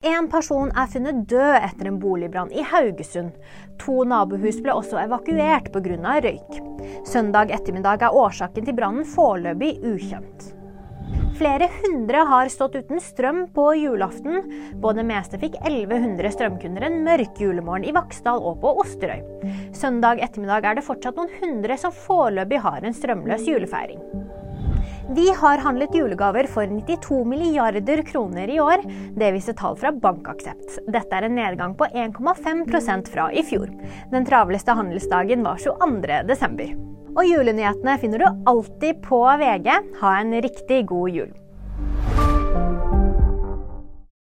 En person er funnet død etter en boligbrann i Haugesund. To nabohus ble også evakuert pga. røyk. Søndag ettermiddag er årsaken til brannen foreløpig ukjent. Flere hundre har stått uten strøm på julaften. På det meste fikk 1100 strømkunder en mørk julemorgen i Vaksdal og på Osterøy. Søndag ettermiddag er det fortsatt noen hundre som foreløpig har en strømløs julefeiring. Vi har handlet julegaver for 92 milliarder kroner i år. Det viser tall fra Bankaksept. Dette er en nedgang på 1,5% fra i fjor. Den travleste handelsdagen var 22.12. Og julenyhetene finner du alltid på VG. Ha en riktig god jul.